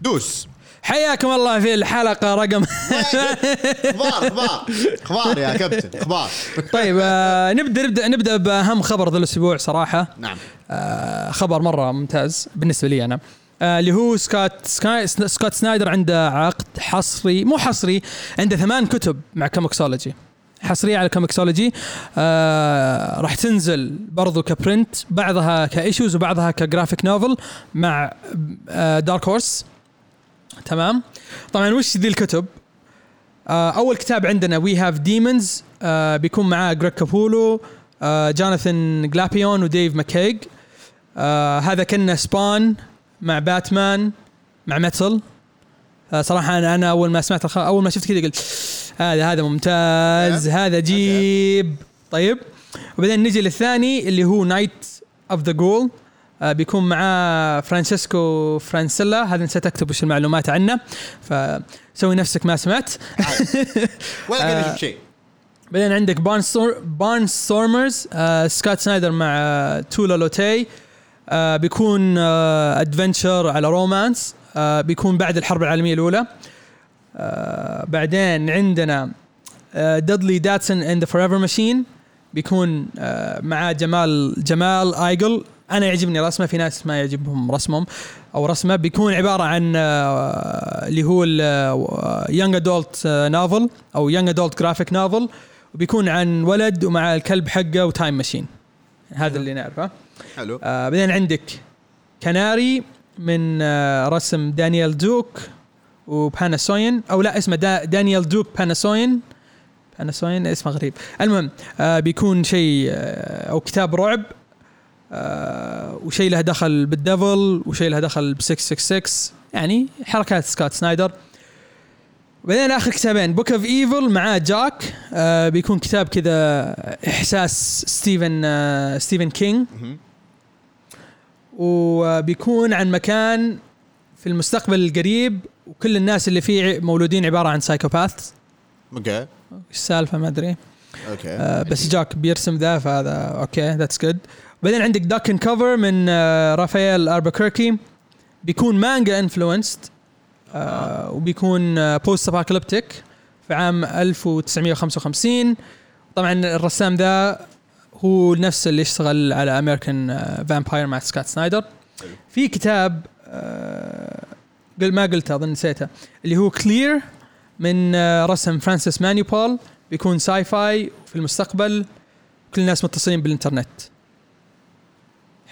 دوس. حياكم الله في الحلقة رقم أخبار أخبار أخبار يا كابتن أخبار. طيب آه نبدأ نبدأ نبدأ بأهم خبر ذا الأسبوع صراحة. نعم. آه خبر مرة ممتاز بالنسبة لي أنا. آه اللي هو سكوت سكاي سكوت سنايدر عنده عقد حصري مو حصري عنده ثمان كتب مع Comixology. حصرية على Comixology. آه راح تنزل برضو ك print بعضها ك issues وبعضها ك graphic novel مع آه Dark Horse تمام؟ طبعا وش ذي الكتب؟ آه أول كتاب عندنا We Have Demons بيكون معاه جريك كابولو آه جوناثان جلابيون وديف ماكيج آه هذا كنا سبان مع باتمان مع Metal. آه صراحة أنا أنا أول ما سمعت الخ... أول ما شفت كذا قلت هذا هذا ممتاز هذا جيب طيب وبعدين نجي للثاني اللي هو Night of the Ghoul بيكون معاه فرانسيسكو فرانسيلا. هذا نسيت أكتب وش المعلومات عنه فسوي نفسك ما سمعت. ولا قاعد أشوف شيء. بعدين عندك Barn Barnstormers آه سكوت سنايدر مع آه تولا لوتي. آه بيكون آه adventure على romance آه بيكون بعد الحرب العالمية الأولى. آه بعدين عندنا آه Dudley Datson and the Forever Machine بيكون آه معاه جمال جمال آيجل. أنا يعجبني رسمة في ناس ما يعجبهم رسمهم أو رسمة بيكون عبارة عن آه اللي هو young adult novel أو young adult graphic novel وبيكون عن ولد ومع الكلب حقه و time machine هذا اللي نعرفه. حلو. آه بعدين عندك كناري من آه رسم دانيال دوك وباناسوين أو لا اسمه دا دانيال دوك باناسوين. باناسوين اسمه غريب. المهم آه بيكون شيء آه أو كتاب رعب وشيء له دخل بال devil وشيء له دخل ب 666 يعني حركات سكوت سنايدر. بعدين آخر كتابين Book of Evil مع جوك آه بيكون كتاب كذا إحساس ستيفن آه ستيفن كينج وبيكون عن مكان في المستقبل القريب وكل الناس اللي فيه مولودين عبارة عن psychopath okay. السالفة؟ ما أدري. okay. آه بس جاك بيرسم ذا فهذا okay that's good بعدين عندك Duck and Cover من آه رافائيل ألبوكيركي بيكون manga influenced آه وبيكون آه post-apocalyptic في عام 1955 طبعا الرسام ذا هو نفس اللي يشتغل على American Vampire مع سكوت سنايدر في كتاب آه قل ما قلته أظن نسيته اللي هو Clear من آه رسم فرانسيس مانابول بيكون sci-fi في المستقبل. كل الناس متصلين بالإنترنت.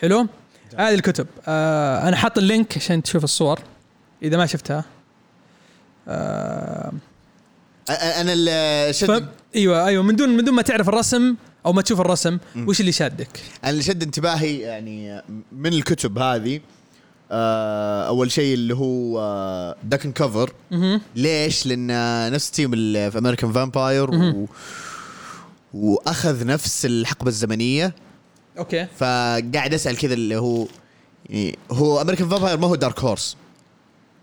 حلو؟ هذه الكتب. آه أنا حاط ال link عشان تشوف الصور إذا ما شفتها. آه أنا اللي. شد إيوه أيوه من دون من دون ما تعرف الرسم أو ما تشوف الرسم وش اللي شادك أنا اللي شد انتباهي يعني من الكتب هذه آه، أول شيء اللي هو آه، Duck and Cover. ليش؟ لأن نفس اللي في American Vampire و... وأخذ نفس الحقبة الزمنية. okay. فقاعد أسأل كذا اللي هو يعني هو American Vampire ما هو Dark Horse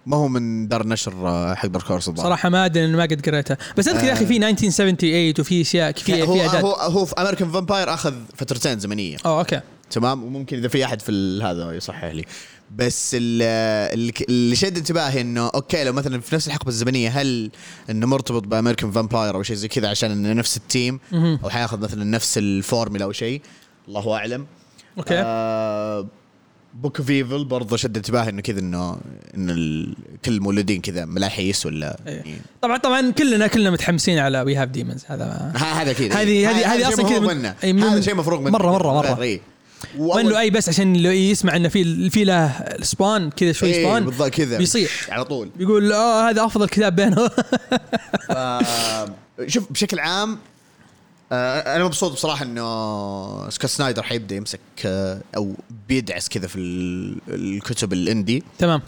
ما هو من دار النشر آه، حق Dark Horse الظاهر. صراحة ما أدري ما قد قريتها. بس أذكر يا أخي في 1978 وفي أشياء في هو في هو هو في American Vampire أخذ فترتين زمنية. آه okay. تمام؟ وممكن إذا في أحد في هذا يصحح لي. بس ال- ال- اللي شد انتباهي إنه okay لو مثلا في نفس الحقبة الزمنية هل إنه مرتبط ب American Vampire أو شيء زي كذا عشان إنه نفس التيم. أو حياخذ مثلا نفس الفورمولا أو شيء؟ الله أعلم. okay. آه Book of Evil برضه شد انتباهي إنه كذا انه إن ال- كل المولودين كذا ملاحيس ولا إيه. يعني طبعا طبعا كلنا كلنا متحمسين على We Have Demons هذا هذا كذا. هذه- هذه- هذه أصلاً كذا من- هذا شيء مفروغ منه. مرة- مرة- مرة. غير- إيه. ما له اي بس عشان لو يسمع إنه في في له Spawn كذا شوي إيه، Spawn بالضبط كذا. بيصيح. على طول. بيقول آه هذا أفضل كتاب بينه. شوف بشكل عام أنا مبسوط بصراحة إنه سكوت سنايدر حيبدأ يمسك آه، أو بيدعس كذا في ال- الكتب ال indie. تمام.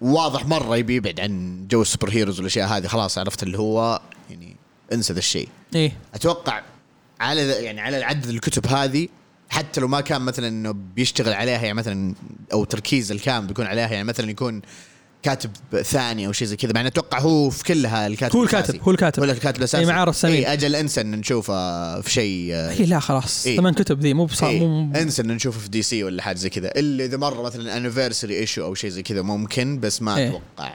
واضح مرة يبي يبعد عن جو ال superheroes والأشياء هذه خلاص عرفت اللي هو يعني انسى ذا الشيء. إيه. أتوقع على يعني على عدد الكتب هذه حتى لو ما كان مثلا إنه بيشتغل عليها يعني مثلا أو تركيز الكامل بيكون عليها يعني مثلا يكون كاتب ثاني أو شيء زي كذا مع أتوقع هو في كلها الكاتب هو. الكاتب هو الكاتب ولا الكاتب الأساسي اي معاه رسامين اي أجل انسى ان نشوفه في شيء اي لا خلاص إيه. ثمان كتب ذي مو بصار إيه. مو انسى ان نشوفه في DC ولا حاجة زي كذا إلا إذا مرة مثلا anniversary issue أو شيء زي كذا ممكن بس ما إيه. أتوقع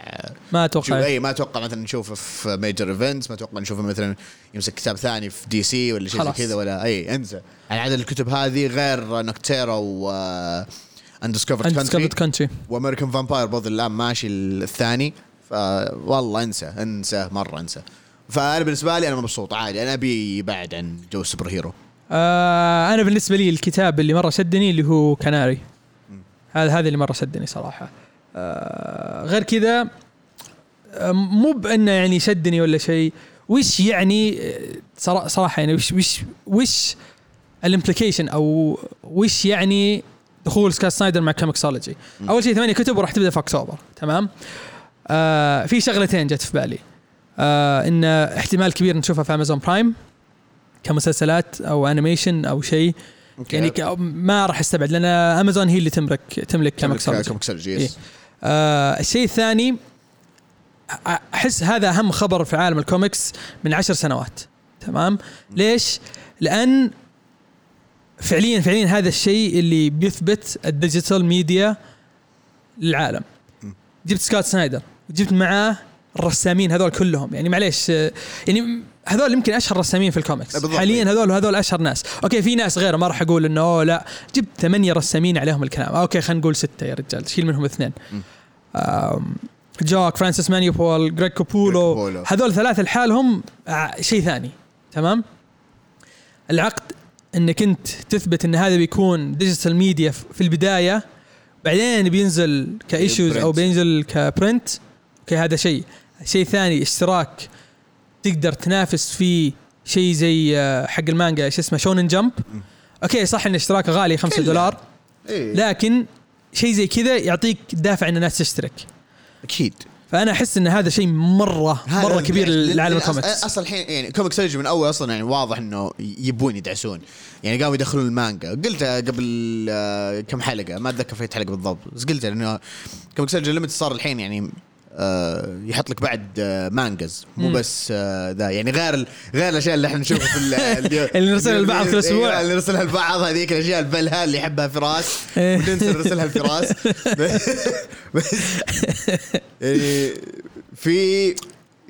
ما أتوقع اي ما أتوقع مثلا نشوفه في major events ما أتوقع نشوفه مثلا يمسك كتاب ثاني في DC ولا شيء زي. كذا ولا اي انسى يعني عدد الكتب هذه غير Nocterra و Undiscovered Country Undiscovered Country و American Vampire برضه الآن ماشي الثاني. فوالله انسى انسى مرة انسى. فأنا بالنسبة لي أنا مبسوط عادي. أنا أبي بعد عن جو ال superhero آه أنا بالنسبة لي الكتاب اللي مرة شدني اللي هو كناري هذا هذا اللي مرة شدني صراحة. آه غير كذا آه، مو بأنه يعني شدني ولا شيء. وش يعني آه، صرا- صراحة يعني وش وش وش ال implication أو وش يعني دخول سكوت سنايدر مع ComiXology أول شيء ثمانية كتب وراح تبدأ في أكتوبر تمام؟ آه في شغلتين جت في بالي. آه إن احتمال كبير نشوفها في Amazon Prime كمسلسلات أو animation أو شيء. يعني ما راح أستبعد لأن امازون هي اللي تملك تملك ComiXology إيه. آه الشيء الثاني أحس هذا أهم خبر في عالم الكوميكس من عشر سنوات تمام؟ ليش؟ لأن فعليا فعليا هذا الشيء اللي بيثبت ال digital media للعالم. جبت سكوت سنايدر وجبت معاه الرسامين هذول كلهم. يعني معليش آه، يعني هذول يمكن أشهر رسامين في الكوميكس. حاليا هذول هذول أشهر ناس. okay في ناس غيره ما راح أقول إنه أوه لا. جبت ثمانية رسامين عليهم الكلام. okay خلينا نقول ستة يا رجال شيل منهم اثنين. جوك فرانسيس مانابول جريج كابولو كابولو. هذول ثلاثة لحالهم آه، شيء ثاني. تمام؟ العقد إنك أنت تثبت إن هذا بيكون digital media في البداية بعدين بينزل ك issues أو. بينزل ك print okay هذا شيء. شيء ثاني اشتراك. تقدر تنافس فيه شيء زي آه، حق المانجا إيش اسمه Shonen Jump. okay صح إن اشتراكه غالي 5 كله. دولار. إيه. لكن شيء زي كذا يعطيك دافع ان الناس تشترك. أكيد. فأنا أحس إن هذا شيء مره مرة كبير لعالم الكوميكس. أصلا الحين يعني ComiXology من أول أصلا يعني واضح إنه يبون يدعسون. يعني قاموا يدخلون المانجا. قلتها قبل آه، كم حلقة ما أتذكر في حلقة بالضبط بس قلتها إنه ComiXology Unlimited صار الحين يعني يحط لك بعد آه، mangas مو. بس آه، ذا يعني غير غير الأشياء اللي إحنا نشوفها في ال- ال- اللي نرسلها لبعض كل. أيوة، اللي نرسلها لبعض هذيك الأشياء البلهة اللي يحبها فراس إيه. وننسى نرسلها لفراس بس يعني في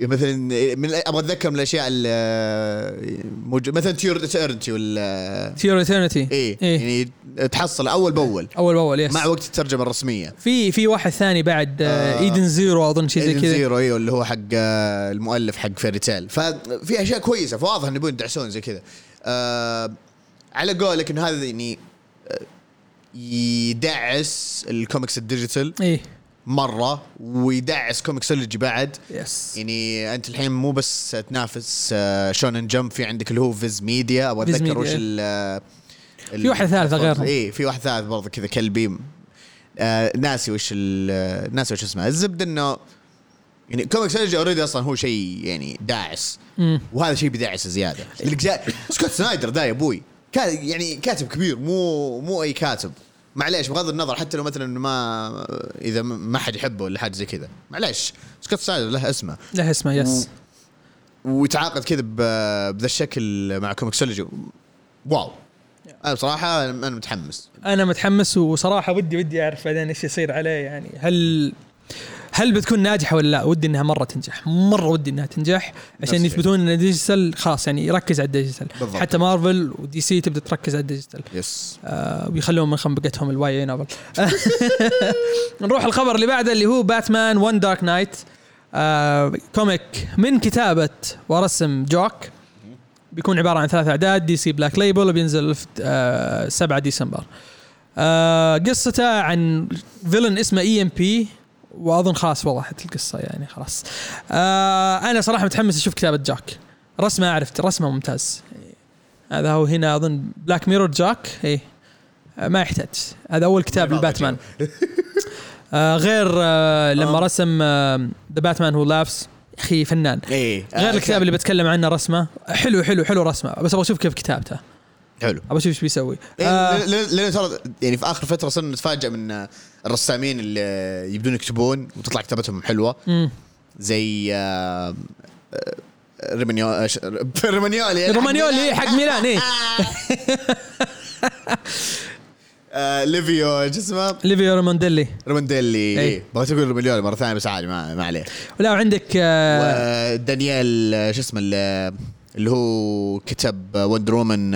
مثلا من أبغى أتذكر من الأشياء اللي موجود مثلا To Your Eternity ولا To Your Eternity إيه, إيه. يعني تحصل أول بأول. أول بأول yes مع وقت الترجمة الرسمية. في في واحد ثاني بعد آه آه. Edens Zero أظن شيء زي Edens كذا. Zero أيوه اللي هو حق آه، المؤلف حق Fairy Tail ففي أشياء كويسة فواضح انه يبون يدعسون زي كذا. آه على قولك انه هذا يعني آه، يدعس ال comics ال digital. إيه. مرة ويدعس ComiXology بعد. yes يعني أنت الحين مو بس تنافس آه، Shonen Jump في عندك اللي هو Viz Media أبغى أتذكر. وش ال في واحدة ثالثة غيرهم. اي في واحد ثالث برضه كذا كلبي. آه ناسي وش ال- ناسي وش اسمه. الزبدة إنه يعني ComiXology already أصلا هو شيء يعني داعس. مم. وهذا شيء بداعس زيادة. سكوت سنايدر ذا يا أبوي. يعني كاتب كبير مو مو أي كاتب. معليش بغض النظر حتى لو مثلا ما إذا ما حد يحبه ولا حاجة زي كذا. معليش سكوت سنايدر له اسمه. له اسمه yes ويتعاقد كذا بذا الشكل مع ComiXology. wow. أنا بصراحة أنا متحمس. أنا متحمس وصراحة ودي ودي أعرف بعدين إيش يصير عليه يعني. هل هل بتكون ناجحة ولا لا؟ ودي إنها مرة تنجح. مرة ودي إنها تنجح عشان يثبتون إن ال digital خلاص يعني يركز على ال digital. حتى Marvel و DC تبدأ تركز على ال digital. yes. آه ويخلون من خنبقتهم الواي نوفل نروح الخبر اللي بعده اللي هو Batman One Dark Knight آه comic من كتابة ورسم جوك. بيكون عبارة عن ثلاث أعداد DC Black Label وبينزل في آه 7 ديسمبر. آه قصته عن villain اسمه EMP واظن خلاص وضحت القصة يعني خلاص. آه أنا صراحة متحمس أشوف كتابة جوك. رسمه عرفت رسمه ممتاز. هذا هو هنا أظن Black Mirror جوك. اي آه ما يحتاج. هذا أول كتاب ما لباتمان. آه غير آه لما آه. رسم ذا Batman Who Laughs يا أخي فنان. إيه غير الكتاب اللي بتكلم عنه رسمه. حلو حلو حلو رسمه. بس أبغى أشوف كيف كتابته. حلو. ابى أشوف إيش بيسوي. إيه، آه لأن ترى يعني في آخر فترة صرنا نتفاجئ من آه، الرسامين اللي يبدون يكتبون وتطلع كتابتهم حلوة. مم. زي آه، آه، ريمانيو آه، رومانيولي حق ميلان إيه. آه، ليفيو شو اسمه؟ ليفيو رومانديلي. رومانديلي. إيه. اي بغيت أقول رومانيولي مرة ثانية بس عادي ما, ما عليه. لا وعندك آه ودانيال آه، شو اسمه اللي اللي هو كتب Wonder Woman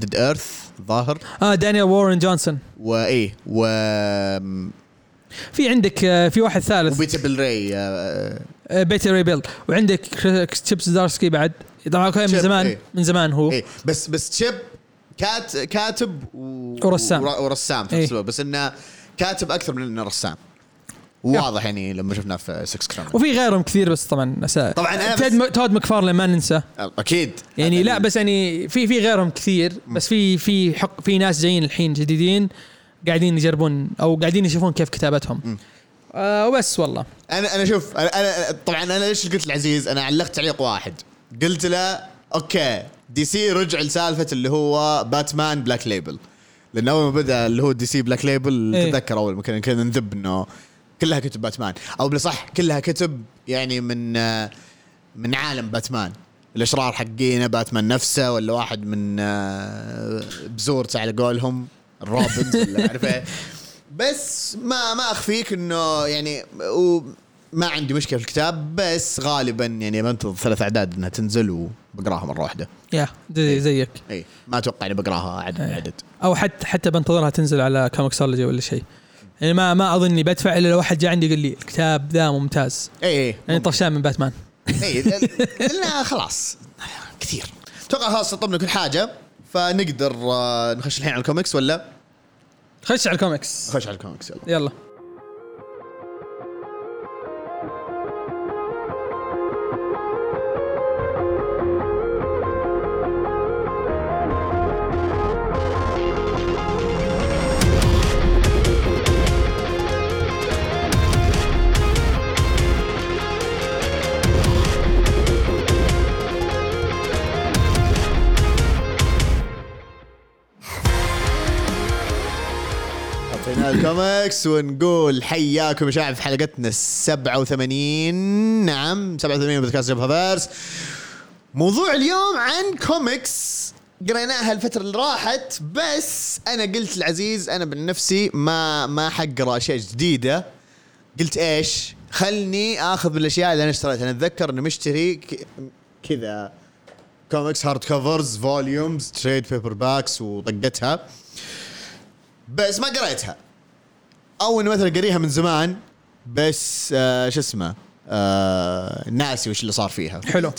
Dead Earth ظاهر. آه دانيال وارن جونسون وايه و في عندك آه في واحد ثالث. و Beta Ray آه، آه Beta Ray Bill وعندك تشيب زدارسكي بعد. طبعا من زمان إيه. من زمان هو. إيه بس بس تشيب كات كاتب و... ورسام. ور- ورسام في إيه. نفس الوقت. بس إنه كاتب أكثر من إنه رسام. واضح يعني لما شفناه في Sex Criminals وفي غيرهم كثير بس طبعا أسا... طبعاً أنا تيد بس-. تود ماكفارلين ما ننسى. أكيد. يعني لا بس يعني في في غيرهم كثير بس في في حق في ناس جايين الحين جديدين قاعدين يجربون أو قاعدين يشوفون كيف كتابتهم. آه وبس والله. أنا أنا شوف أنا, أنا طبعا أنا ليش قلت العزيز أنا علقت تعليق واحد. قلت له okay DC رجع لسالفة اللي هو باتمان Black Label لأن أول ما بدأ اللي هو DC Black Label إيه. تتذكر أول ما كنا نذب إنه كلها كتب باتمان. أو بالصح كلها كتب يعني من من عالم باتمان. الأشرار حقينة باتمان نفسه ولا واحد من بزورته على قولهم ال Robins ولا عارف إيه. بس ما ما أخفيك إنه يعني ما عندي مشكلة في الكتاب بس غالبا يعني بنتظر ثلاث أعداد إنها تنزل وبقراها مرة واحدة. يا زي زيك. اي ما أتوقع إني بقراها عدد إيه. عدد. أو حتى حتى بنتظرها تنزل على ComiXology ولا شيء. يعني ما ما أظني بدفع إلا لو واحد جاء عندي يقول لي الكتاب ذا ممتاز. اي اي يعني طفشان من باتمان. اي لأن خلاص. كثير. أتوقع خلاص سطبنا كل حاجة فنقدر آه، نخش الحين على الكوميكس ولا؟ خش على الكوميكس. نخش على الكوميكس يلا. يلا. الكوميكس ونقول حياكم يا شباب في حلقتنا ال 87 نعم 87 من بودكاست جبهة فيرس موضوع اليوم عن كوميكس. قريناها الفترة اللي راحت بس أنا قلت العزيز أنا من نفسي ما ما حقرأ أشياء جديدة. قلت إيش؟ خلني آخذ بالاشياء اللي أنا اشتريتها. أنا أتذكر أني مشتري كذا comics hard covers volumes trade paperbacks وطقتها. بس ما قريتها. أو اني مثلا قريها من زمان بس آه شو اسمه آه ناسي وش اللي صار فيها. حلو.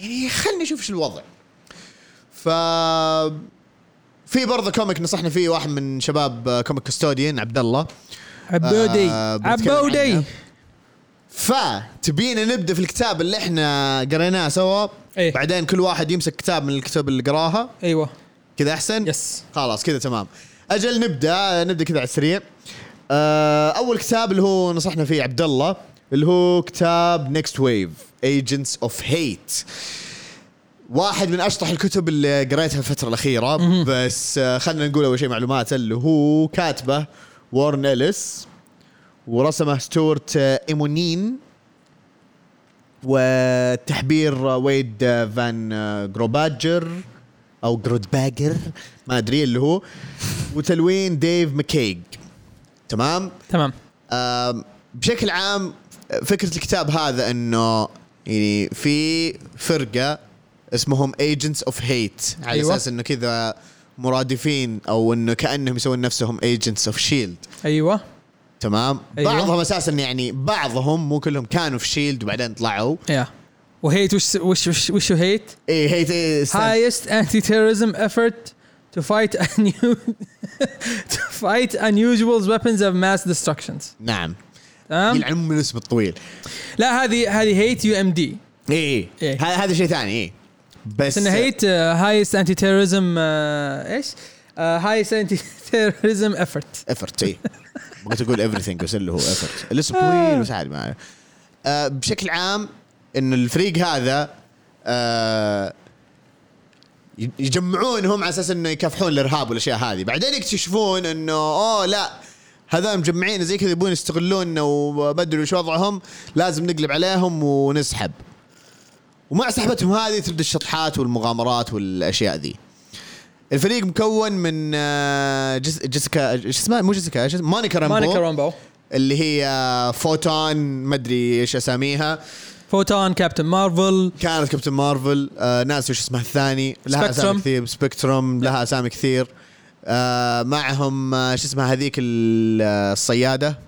يعني خلني أشوف إيش الوضع. ف في برضه comic نصحنا فيه واحد من شباب آه، Comic Custodian عبد الله عبودي. آه، عبودي. فتبينا نبدأ في الكتاب اللي إحنا قريناه سوا. إيه. بعدين كل واحد يمسك كتاب من الكتب اللي قراها. أيوه. كذا أحسن؟ yes خلاص كذا تمام. أجل نبدأ نبدأ كذا على السريع. آه، أول كتاب اللي هو نصحنا فيه عبد الله اللي هو كتاب Nextwave Agents of HATE واحد من أشطح الكتب اللي قريتها الفترة الأخيرة بس آه، خلينا نقول أول شيء معلومات اللي هو كاتبة وارن اليس ورسمه ستوارت آه، ايمونين وتحبير ويد آه، فان آه، جروباجر أو جرودباجر ما أدري اللي هو. وتلوين ديف ماكيج تمام؟ تمام. بشكل عام فكرة الكتاب هذا إنه يعني في فرقة اسمهم Agents of HATE على أيوة. أساس إنه كذا مرادفين أو إنه كأنهم يسوون نفسهم Agents of SHIELD أيوه. تمام؟ أيوة. بعضهم أساسا يعني بعضهم مو كلهم كانوا في شيلد وبعدين طلعوا. yeah. و HATE وش وش وش وش HATE؟ إيه HATE إيه stand- highest anti-terrorism effort to fight unu- to fight unusual weapons of mass destructions نعم. تمام؟ يلعن ام الاسم الطويل. لا هذه هذه HATE UMD إيه, إيه. هذا شيء ثاني إيه. بس بس انه HATE highest anti terrorism إيش؟ highest anti terrorism effort effort اي بغيت أقول everything بس اللي هو effort الاسم طويل بس عادي معي. آه بشكل عام انه الفريق هذا آه يجمعونهم على أساس إنه يكافحون الإرهاب والأشياء هذه. بعدين يكتشفون إنه أوه لا هذول مجمعين زي كذا يبون يستغلوننا وبدلوا إيش وضعهم لازم نقلب عليهم ونسحب. ومع سحبتهم هذه تبدا الشطحات والمغامرات والأشياء ذي. الفريق مكون من آه، جس جيسيكا إيش اسمها؟ مو جيسيكا إيش اسمها؟ مونيكا رامبو. مانيكا رامبو. اللي هي فوتون ما أدري إيش أساميها. فوتون كابتن مارفل. كانت كابتن مارفل. آه ناس وش اسمها الثاني. لها أسامي. كثير. سبكتروم لها أسامي كثير. آه معهم آه شو اسمها هذيك آه، الصيادة.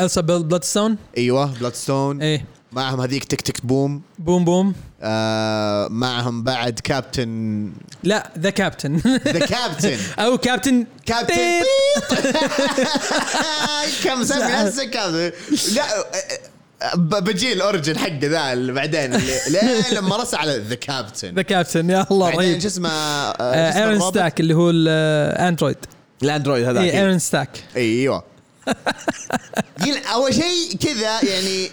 السا بلادستون أيوه بلاد ستون إيه. معهم هذيك تك تك بوم. بوم بوم. آه معهم بعد كابتن. لا The Captain The Captain أو كابتن. كابتن. كم سمي كابتن لا بجي ال origin حقه ذا اللي بعدين اللي لما رسى على The Captain The Captain يا الله رهيب. شو اسمه آه، شو آه، الرابط؟ ستاك اللي هو ال android ال android هذا اي ايرون ستاك أيوه. أول شيء كذا يعني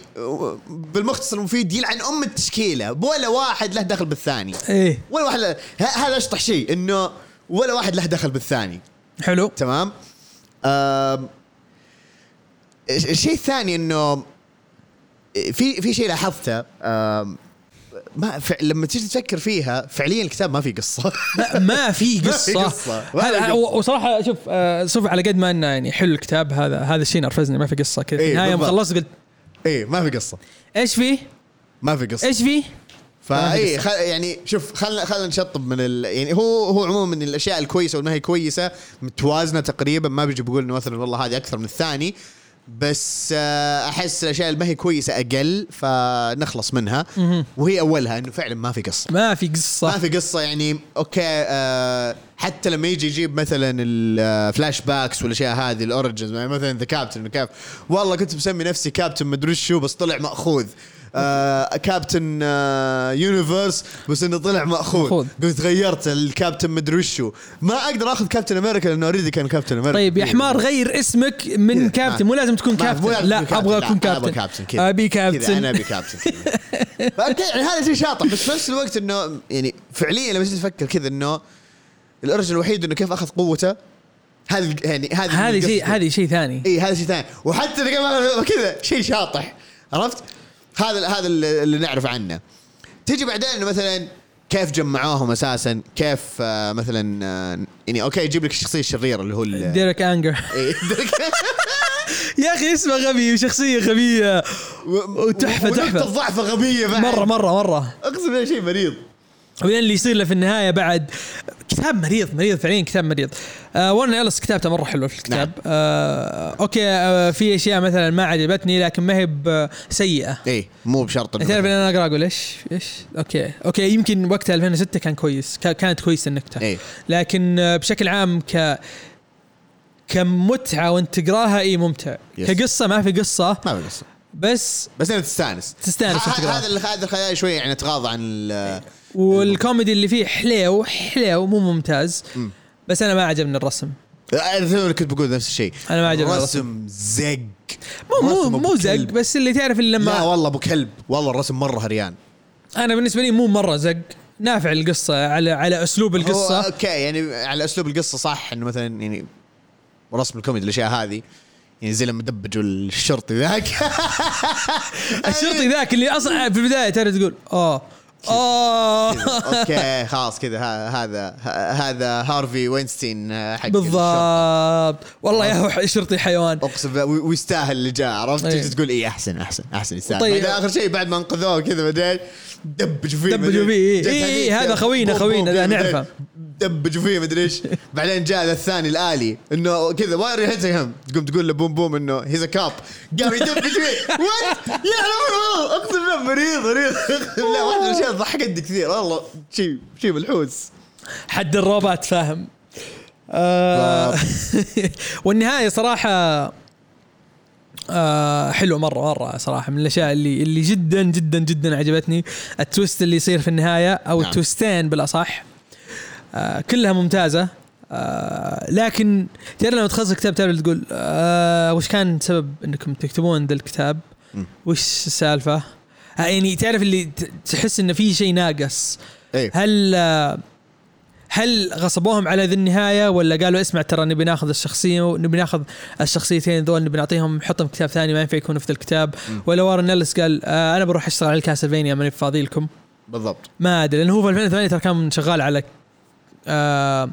بالمختصر المفيد يلعن أم التشكيلة. ولا واحد له دخل بالثاني. إيه. ولا واحد له... هذا أشطح شيء إنه ولا واحد له دخل بالثاني. حلو. تمام؟ الشيء الثاني إنه في في شيء لاحظته. ما ف... لما تيجي تفكر فيها فعليا الكتاب ما في قصة ما- ما في قصة. ما في قصة. وصراحة شوف آه، شوف على قد ما إنه يعني حلو الكتاب هذا هذا الشيء نرفزني ما في قصة كذا إيه، نهاية. مخلص قلت إيه ما في قصة إيش فيه؟ ما في قصة إيش فيه؟ فاي. خل يعني شوف خلنا خلنا نشطب من ال يعني هو هو عموما من الأشياء الكويسة وما هي كويسة متوازنة تقريبا ما بيجي بقول إنه مثلا والله هذه أكثر من الثاني بس آه، أحس الأشياء اللي ما هي كويسة أقل فنخلص منها. وهي أولها إنه فعلا ما في قصة. ما في قصة. ما في قصة يعني okay آه حتى لما يجي يجيب مثلا ال flashbacks والأشياء هذه ال origins يعني مثلا The Captain كيف والله كنت مسمي نفسي كابتن مدري شو بس طلع مأخوذ. آه كابتن آه يونيفرس بس إنه طلع مأخوذ. مأخوذ. قلت غيرت الكابتن مدري شو ما أقدر أخذ كابتن أمريكا لأنه already كان كابتن أمريكا. طيب يا حمار غير اسمك من كذا. كابتن. مو لازم تكون كابتن. لا أبغى أكون كابتن. كابتن أبي كذا أنا كابتن. أبي كابتن. يعني هذا شيء شاطح. بس في نفس الوقت إنه يعني فعليا لما تيجي تفكر كذا إنه الأرجل الوحيد إنه كيف أخذ قوته هذا يعني هذا هذه شيء هذه شيء ثاني. اي هذا شيء ثاني. وحتى كذا شيء شاطح. عرفت؟ هذا هذا اللي نعرف عنه. تيجي بعدين إنه مثلا كيف جمعوهم أساسا؟ كيف آه، مثلا آه، يعني أوكي يجيب لك الشخصيه الشريره اللي هو ديريك أنجر. إيه. يا أخي اسمه غبي وشخصيه غبية. و- وتحفة، ونقطة تحفة. ضعفه غبية بعد. مرة مرة مرة. أقسم بالله شيء مريض. وين اللي يصير له في النهاية بعد كتاب مريض مريض فعليا كتاب مريض. آه ورن اليس كتابته مرة حلوة في الكتاب. نعم. آه okay آه في أشياء مثلا ما عجبتني لكن ما هي سيئة. إيه مو بشرط إنه تعرف إن مثلاً- أنا أقرأ أقول إيش إيش؟ okay okay يمكن وقتها 2006 كان كويس كا- كانت كويسة النكتة. إيه. لكن آه، بشكل عام ك كمتعة وأنت تقراها اي ممتع. yes. كقصة ما في قصة. ما في قصة. بس بس أنت تستأنس. تستأنس. هذا اللي- هذا الخيال شوي يعني تغاضى عن ال- والكوميدي اللي فيه حليو حليو مو ممتاز. مم. بس أنا ما عجبني الرسم. أنا ثاني كنت بقول نفس الشيء. أنا ما عجبني الرسم. زق. مو مو مو زق. بس اللي تعرف اللي لا لما والله أبو كلب. والله الرسم مرة هريان. أنا بالنسبة لي مو مرة زق. نافع القصة على على أسلوب هو القصة. okay يعني على أسلوب القصة صح إنه مثلا يعني رسم الكوميدي الأشياء هذه يعني زي لما دبجوا الشرطي ذاك. الشرطي ذاك اللي أصلا في البداية تعرف تقول آه آه. okay خلاص كذا. هذا هذا هارفي وينستين حق الشرطة. بالضبط. والله يا شرطي حيوان. أقسم ويستاهل اللي جاء عرفت. تجي تقول اي أحسن أحسن أحسن يستاهل. طيب. آخر شيء بعد ما انقذوه كذا بعدين دبجوا فيه دبجوا فيه، إيه، هذا خوينا، خوينا، نعرفه. دبجوا فيه مدري إيش. بعدين جاء الثاني الآلي. إنه كذا وين هيتهم تقوم تقول له بوم بوم إنه he's cop قام يدبج فيه. what لا لا أقسم بالله مريض مريض. لا واحدة من الأشياء ضحكتني كثير. والله شيء شيء ملحوس. حد الروبوت فاهم. آه والنهاية صراحة آه حلو مرة مرة صراحة. من الأشياء اللي اللي جدا جدا جدا عجبتني. ال twist اللي يصير في النهاية أو نعم. التويستين بالأصح. آه كلها ممتازة. آه لكن تعرف لما تخلص الكتاب تعرف تقول آه وش كان سبب إنكم تكتبون ذا الكتاب؟ وش السالفة؟ آه يعني تعرف اللي تحس انه في شيء ناقص. إيه. هل آه، هل غصبوهم على ذي النهاية ولا قالوا اسمع ترى نبي ناخذ الشخصية نبي ناخذ الشخصيتين ذول نبي نعطيهم نحطهم كتاب ثاني ما ينفع يكونوا في ذا الكتاب؟ مم. ولا وارن اليس قال آه أنا بروح أشتغل على كاسلفينيا ماني فاضي لكم بالضبط. ما أدري لأنه هو في 2008 ترى كان شغال على آه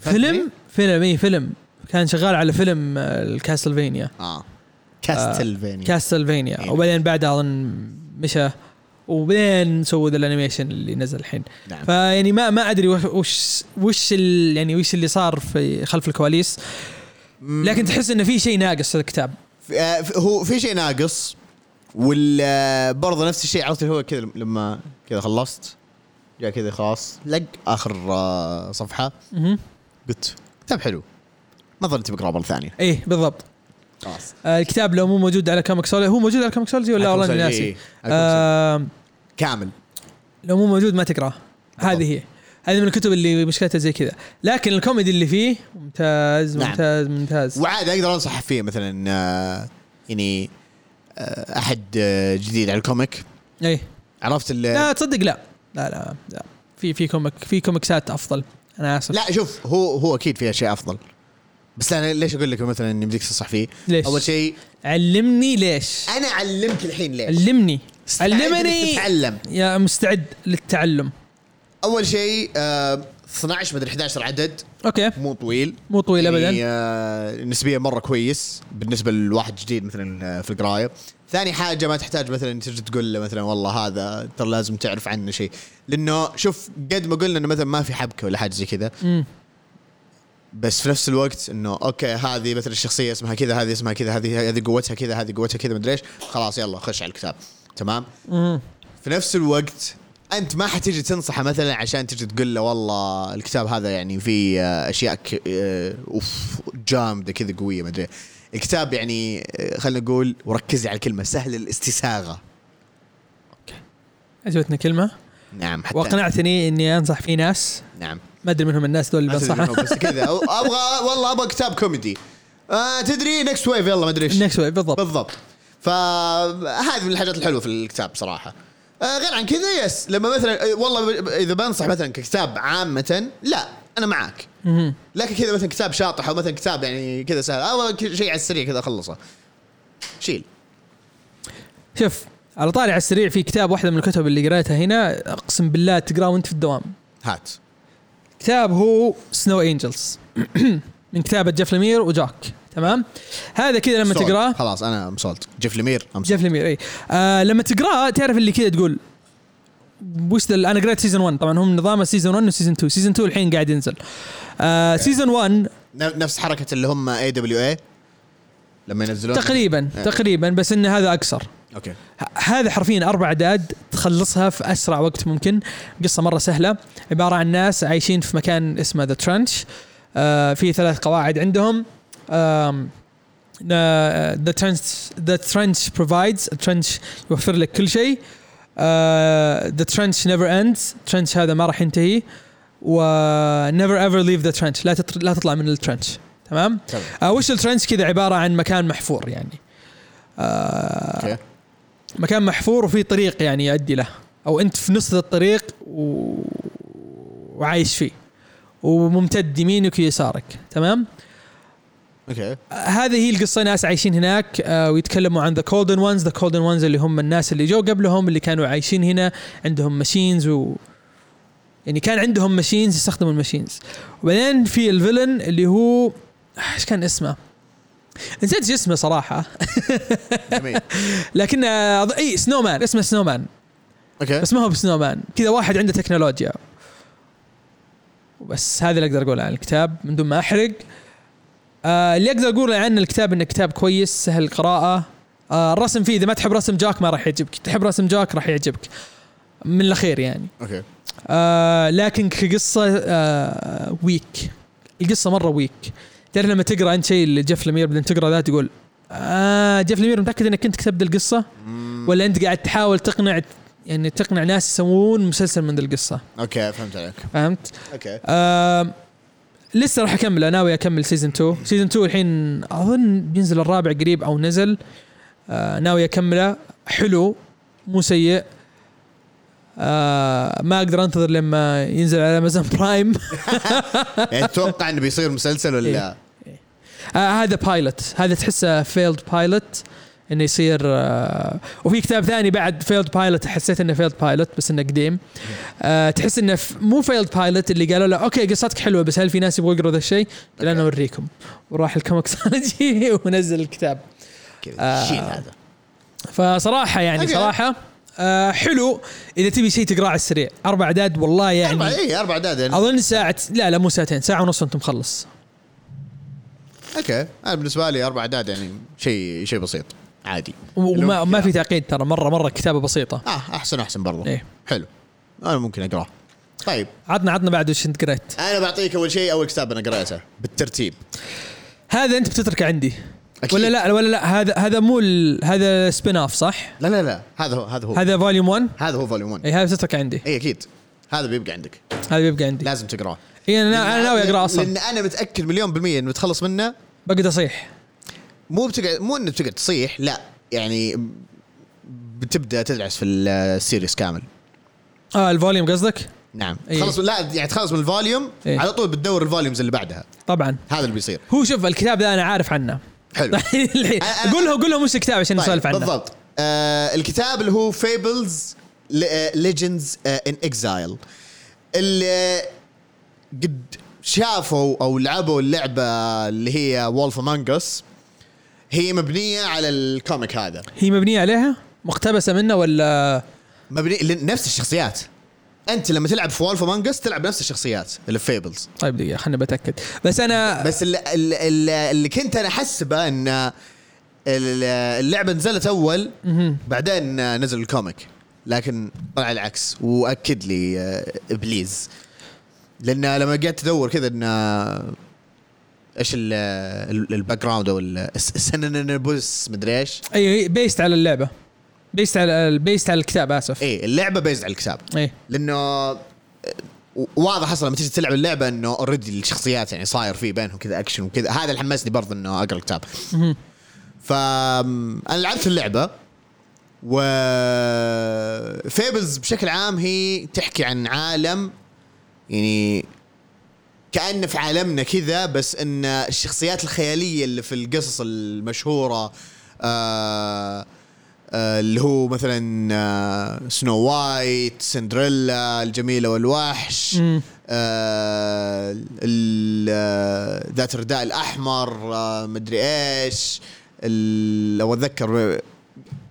فيلم؟ فيلم اي فيلم. كان شغال على فيلم آه، الكاسلفينيا آه. كاستلفينيا. كاستلفينيا. إيه. وبعدين بعدها أظن مشى. وبعدين سووا ذا ال animation اللي نزل الحين. نعم. فيعني ما ما أدري وش وش, يعني وش اللي صار في خلف الكواليس. لكن تحس انه في شيء ناقص في الكتاب. آه، هو في شيء ناقص وال برضه نفس الشيء عرفت هو كذا لما كذا خلصت. جاء كذا خلاص لق آخر آه، صفحة. قلت كتاب حلو. ما ظنيت بقراه مرة ثانية. إيه بالضبط. خلاص. آه الكتاب لو مو موجود على Comixology هو موجود على Comixology ولا والله إني ناسي؟ آه كامل. لو مو موجود ما تقرأه. هذه هي. هذه من الكتب اللي مشكلتها زي كذا. لكن الكوميدي اللي فيه ممتاز نعم. ممتاز ممتاز. وعاد أقدر أنصح فيه مثلا آه، يعني آه، أحد آه، جديد على ال comic. إيه. عرفت لا تصدق لا. لا لا, لا. في في comic في كوميكسات أفضل أنا آسف لا شوف هو هو أكيد في أشياء أفضل بس أنا ليش أقول لك مثلا إني بديك تنصح فيه؟ ليش؟ أول شيء علمني ليش أنا علمك الحين ليش؟ علمني علمني تتعلم يا مستعد للتعلم أول شيء آه 12 مدري 11 عدد. okay. مو طويل. مو طويل يعني ابدا. آه نسبيا مرة كويس بالنسبة لواحد جديد مثلا آه، في القراية. ثاني حاجة ما تحتاج مثلا تجي تقول له مثلا والله هذا ترى لازم تعرف عنه شيء. لأنه شوف قد ما قلنا إنه مثلا ما في حبكة ولا حاجة زي كذا. بس في نفس الوقت إنه أوكي هذه مثلا الشخصية اسمها كذا هذه اسمها كذا هذه هذه قوتها كذا هذه قوتها كذا مدري إيش. خلاص يلا خش على الكتاب. تمام. في نفس الوقت أنت ما حتيجي تنصحه مثلا عشان تجي تقول له والله الكتاب هذا يعني فيه آه، أشياء ك... آه، أوف جامدة كذا قوية ما أدري. الكتاب يعني آه، خلينا نقول وركزي على الكلمة سهل الاستساغة. عجبتني كلمة؟ نعم حتى وأقنعتني إني أنصح في ناس. نعم. ما أدري منهم الناس دول اللي بنصحهم. بس كذا. أبغى والله أبغى كتاب كوميدي. آه تدري Nextwave يلا ما أدري إيش. Next بالضبط. بالضبط. فهذه من الحاجات الحلوة في الكتاب صراحة. آه غير عن كذا yes لما مثلا آه، والله إذا بنصح مثلا ككتاب عامه لا أنا معك مهم. لكن كذا مثلا كتاب شاطح أو مثلا كتاب يعني كذا سهل أو شيء على السريع كذا أخلصه. شيل. شوف على طاري على السريع في كتاب واحدة من الكتب اللي قريتها هنا أقسم بالله تقرأه وأنت في الدوام. هات. كتاب هو Snow Angels من كتابة جيف لمير وجوك. تمام؟ هذا كذا لما. تقراه خلاص أنا مصولت جيف لمير. جيف لمير إي. آه لما تقراه تعرف اللي كذا تقول. وش أنا قريت season 1 طبعا هم نظامه season 1 و season 2 season 2 الحين قاعد ينزل. آه season 1 ن- نفس حركة اللي هم AWA لما ينزلون. تقريبا إيه. تقريبا بس إن هذا أقصر. okay. هذا حرفيا أربع اعداد تخلصها في أسرع وقت ممكن. قصة مرة سهلة. عبارة عن ناس عايشين في مكان اسمه the trench آه في ثلاث قواعد عندهم. the trench the trench provides ال trench يوفر لك كل شيء. the trench never ends trench هذا ما راح ينتهي. و never ever leave the trench. لا تطر... لا تطلع من ال trench. تمام؟ آه وش ال trench كذا؟ عبارة عن مكان محفور يعني. آه okay. مكان محفور وفي طريق يعني يؤدي له. أو أنت في نص الطريق و... وعايش فيه. وممتد يمينك ويسارك. تمام؟ okay آه، هذه هي القصة. ناس عايشين هناك. آه ويتكلموا عن the golden ones the golden ones اللي هم الناس اللي جو قبلهم اللي كانوا عايشين هنا. عندهم machines و يعني كان عندهم machines يستخدموا ال machines وبعدين في ال villain اللي هو إيش كان اسمه؟ نسيت اسمه صراحة. لكن أظ- إي snowman اسمه snowman okay بس ما هو ب snowman كذا واحد عنده تكنولوجيا وبس هذا اللي أقدر أقوله عن الكتاب. من دون ما أحرق. آه اللي أقدر اقوله عن الكتاب إنه كتاب كويس سهل القراءة. آه الرسم فيه إذا ما تحب رسم جوك ما راح يعجبك. تحب رسم جوك راح يعجبك. من الأخير يعني. okay. آه لكن كقصة آه weak القصة مرة weak تعرف لما تقرأ انت شيء لجيف لمير بعدين تقرأ ذا تقول آه جيف لمير متأكد إنك كنت كتبت القصة؟ ولا أنت قاعد تحاول تقنع يعني تقنع ناس يسوون مسلسل من ذي القصة؟ okay فهمت عليك. فهمت؟ okay. آه لسه راح أكمل ناوي أكمل season 2 season 2 الحين أظن بينزل الرابع قريب أو نزل. آه ناوي أكمله. حلو مو سيء. آه ما أقدر أنتظر لما ينزل على امازون برايم يعني تتوقع إنه بيصير مسلسل ولا؟ آه هذا pilot هذا تحسه failed pilot إنه يصير آه وفي كتاب ثاني بعد failed pilot حسيت إنه failed pilot بس إنه قديم. آه تحس إنه مو failed pilot اللي قالوا له okay قصتك حلوة بس هل في ناس يبغوا يقروا ذا الشيء؟ قال أنا أوريكم. وراح ال Comixology ونزل الكتاب. آه. فصراحة يعني. صراحة آه حلو. إذا تبي شيء تقراه على السريع. أربع أعداد والله أربع يعني اي أربع أعداد يعني. أظن ساعة لا لا مو ساعتين ساعة ونص وأنت مخلص. okay. أنا بالنسبة لي أربع أعداد يعني شيء شيء بسيط. عادي. وما ما في تعقيد ترى. مره مرة كتابة بسيطة. آه احسن أحسن برضه إيه. حلو. أنا ممكن اقراه طيب. عطنا عطنا بعد وش أنت قريت. أنا بعطيك أول شيء أول كتاب أنا قريته بالترتيب. هذا أنت بتتركه عندي. أكيد. ولا لا ولا لا هذا هذا مو هذا spin-off صح؟ لا لا لا. هذا هو هذا هو. هذا volume 1 هذا هو volume 1 اي هذا بتتركه عندي. اي أكيد. هذا بيبقى عندك. هذا بيبقى عندي. لازم تقرأه. اي أنا أنا ناوي اقرا أصلا. لأن أنا متأكد مليون بالمية إنه بتخلص منه. بقعد اصيح مو بتقعد مو إنه بتقعد تصيح لا. يعني بتبدأ تدعس في ال series كامل. آه ال volume قصدك؟ نعم. إيه. تخلص لا يعني تخلص من ال volume إيه. على طول بتدور ال volumes اللي بعدها. طبعا. هذا اللي بيصير. هو شوف الكتاب ذا أنا عارف عنه. حلو. قول له قول وش الكتاب عشان طيب، نسولف عنه. بالضبط. آه الكتاب اللي هو Fables Legends in Exile اللي قد شافوا أو لعبوا اللعبة اللي هي Wolf Among Us هي مبنية على ال comic هذا. هي مبنية عليها؟ مقتبسة منه ولا؟ مبني نفس الشخصيات. أنت لما تلعب في Wolf Among Us تلعب نفس الشخصيات اللي في Fables طيب دقيقة خليني بتأكد. بس أنا بس اللي, اللي, اللي كنت أنا احسبه أن ال- اللعبة نزلت أول. بعدين نزل ال comic. لكن طلع العكس وأكد لي آه، آه بليز لأن لما قعدت ادور كذا إن إيش ال- ال- ال background أو ال- الس- ال synopsis مدري إيش؟ أي based على اللعبة. based على based على الكتاب آسف. إيه اللعبة based على الكتاب. اي لأنه آه، واضح أصلا لما تيجي تلعب اللعبة إنه already الشخصيات يعني صاير في بينهم كذا اكشن وكذا. هذا اللي حمسني برضه إنه أقرأ الكتاب. مهم. فانا لعبت اللعبة و Fables بشكل عام هي تحكي عن عالم يعني كأنه في عالمنا كذا بس إن الشخصيات الخيالية اللي في القصص المشهورة آه آه اللي هو مثلا آه سنو وايت سندريلا الجميلة والوحش. آه آه، ذات الرداء الأحمر آه مدري إيش لو أتذكر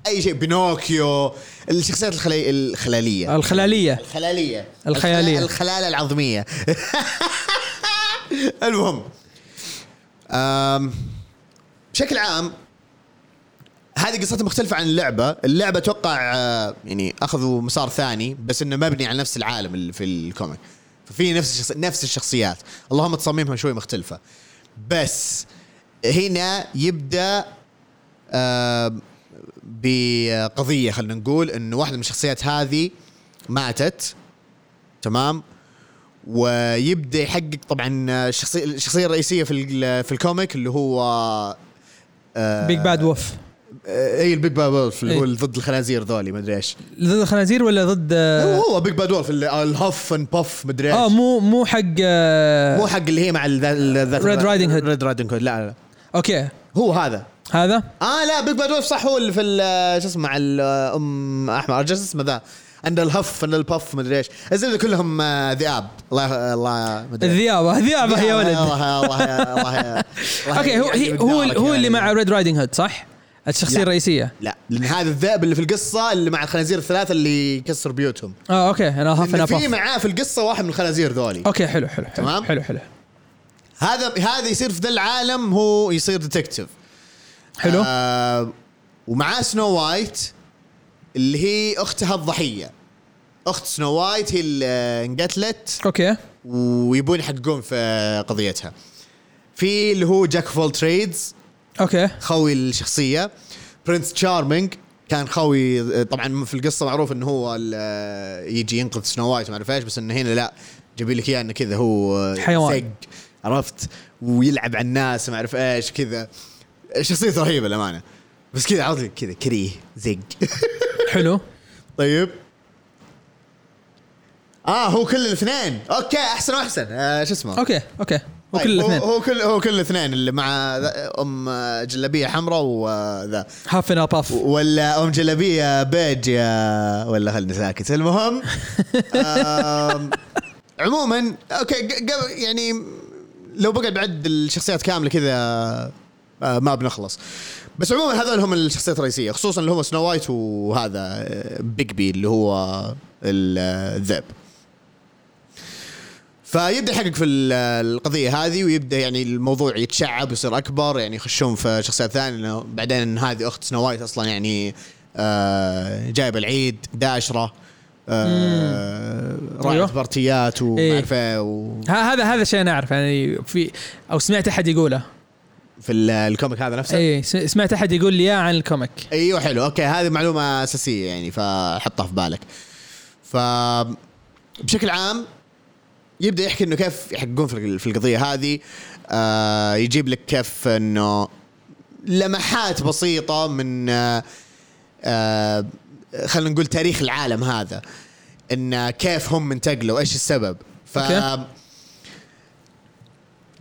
أي شيء بينوكيو الشخصيات الخلي... الخلالية الخلالية الخلالية الخيالية. الخلا- الخلالة العظمية المهم بشكل عام هذه قصتها مختلفة عن اللعبة، اللعبة أتوقع آه، يعني أخذوا مسار ثاني بس إنه مبني على نفس العالم اللي في الكوميك. ففي نفس الشخص... نفس الشخصيات، اللهم تصاميمها شوي مختلفة. بس هنا يبدأ بقضية خلينا نقول انه واحدة من الشخصيات هذه ماتت تمام ويبدأ يحقق طبعا الشخصيه الشخصية الرئيسية في في ال comic اللي هو آه، Big Bad Wolf آه، اي ال Big Bad Wolf اللي إيه. هو ضد الخنازير ذولي ما أدري إيش. ضد الخنازير ولا ضد هو هو Big Bad Wolf اللي- ال huff and puff ما أدري إيش. آه مو مو حق آه مو حق اللي هي مع ذات Red Riding Hood. Red Riding Hood لا لا. أوكي. هو هذا. هذا؟ آه لا بيج باد وولف صح هو اللي في شو اسمه مع الام احمر جالس اسمه ذا. عند الهف عند البف مدري إيش. الزبده كلهم آه، ذئاب. الله الله مدري ذيابه يا ولد. الله الله الله أوكي هو يعني هو هو اللي يعني. مع ريد رايدنج هود صح؟ الشخصية لا. الرئيسية. لا لأن هذا الذئب اللي في القصة اللي مع الخنازير الثلاثة اللي يكسر بيوتهم. آه أوكي أنا هاف لأن أنا في معاه في القصة واحد من الخنازير ذولي. أوكي حلو حلو حلو تمام؟ حلو حلو. هذا هذا يصير في ذا العالم هو يصير detective حلو. آه ومعاه سنو وايت اللي هي اختها الضحية. أخت سنو وايت هي اللي انقتلت. okay. ويبون يحققون في قضيتها. في اللي هو Jack of all trades okay. خوي الشخصية. Prince Charming كان خوي طبعا في القصة معروف إنه هو يجي ينقذ سنو وايت وما أعرف إيش بس إنه هنا لا. جايبين لك إياه إنه كذا هو حيوان. زق عرفت؟ ويلعب على الناس ما أعرف إيش كذا. شخصيته رهيبة الامانه بس كذا عرفت؟ كذا كريه زق حلو. طيب. آه هو كل الاثنين. okay أحسن وأحسن. آه شو اسمه؟ okay okay. هو طيب، كل الاثنين. هو كل هو كل الاثنين اللي مع أم جلابية حمراء وذا huff and puff ولا أم جلابية بيج يا ولا خلني ساكت. المهم عموما okay قبل يعني لو بقعد بعد الشخصيات كاملة كذا آه، ما بنخلص. بس عموما هذول هم الشخصيات الرئيسية خصوصا اللي هم سنو وايت وهذا آه، Bigby اللي هو ال- آه، الذئب فيبدأ يحقق في ال- القضية هذه ويبدأ يعني الموضوع يتشعب ويصير أكبر يعني يخشون في شخصيات ثانية لأنه بعدين هذه أخت سنو وايت أصلا يعني آه جايبة العيد داشرة آه أيوه. party ات وما إيه. أعرف إيه، و- هذا هذا شيء أنا اعرف يعني في أو سمعت أحد يقوله. في ال- ال comic هذا نفسه؟ اي سمعت أحد يقول لي إياه عن ال comic. أيوه حلو. okay هذه معلومة أساسية يعني فحطها في بالك. ف بشكل عام يبدأ يحكي إنه كيف يحققون في القضية هذه. آه يجيب لك كيف إنه لمحات بسيطة من آه آه خلينا نقول تاريخ العالم هذا. إن كيف هم انتقلوا إيش السبب. ف okay.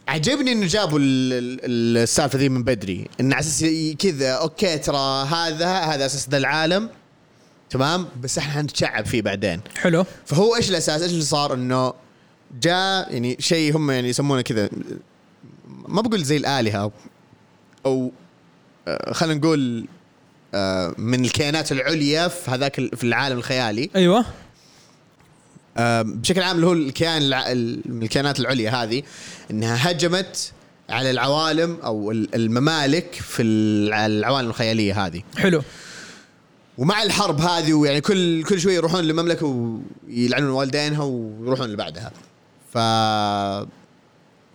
عجبني إنه جابوا ال- ال- السالفة ذي من بدري. إن على أساس كذا okay ترى هذا هذا أساس ذا العالم. تمام؟ بس إحنا حنتشعب فيه بعدين. حلو. فهو إيش الأساس؟ إيش اللي صار؟ إنه جاء يعني شيء هم يعني يسمونه كذا ما بقول زي الآلهة أو, أو آه، خلينا نقول آه، من الكيانات العليا في هذاك في العالم الخيالي. أيوه. بشكل عام اللي هو الكيان من الكيانات العليا هذه إنها هجمت على العوالم أو ال- الممالك في الع- العوالم الخيالية هذه. حلو. ومع الحرب هذه ويعني كل كل شوي يروحون لمملكه ويلعنون والدينها ويروحون اللي بعدها ف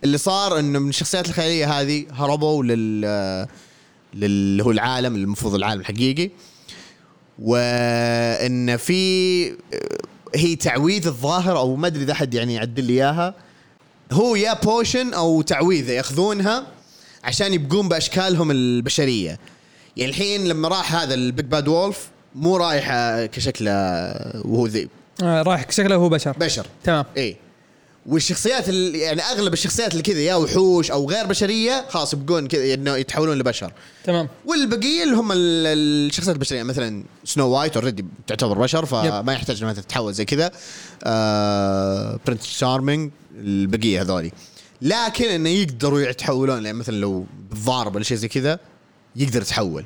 اللي صار إنه من الشخصيات الخيالية هذه هربوا لل لل هو العالم المفروض العالم الحقيقي. وإن في هي تعويذ الظاهر أو ما أدري إذا أحد يعني يعدل لي إياها. هو يا potion أو تعويذه يأخذونها عشان يبقون بأشكالهم البشرية. يعني الحين لما راح هذا ال Big Bad Wolf مو رايح كشكله وهو ذئب آه رايح شكله هو بشر. بشر. تمام. اي والشخصيات ال- يعني أغلب الشخصيات اللي كذا يا وحوش أو غير بشرية خلاص يبقون كذا انه يتحولون لبشر. تمام. والبقية اللي هم ال- الشخصيات البشرية مثلا سنو وايت already تعتبر بشر فما يحتاج إنها تتحول زي كذا. آه Prince Charming البقية هذولي. لكن إنه يقدروا يتحولون يعني مثلا لو بيتضارب ولا شيء زي كذا يقدر يتحول.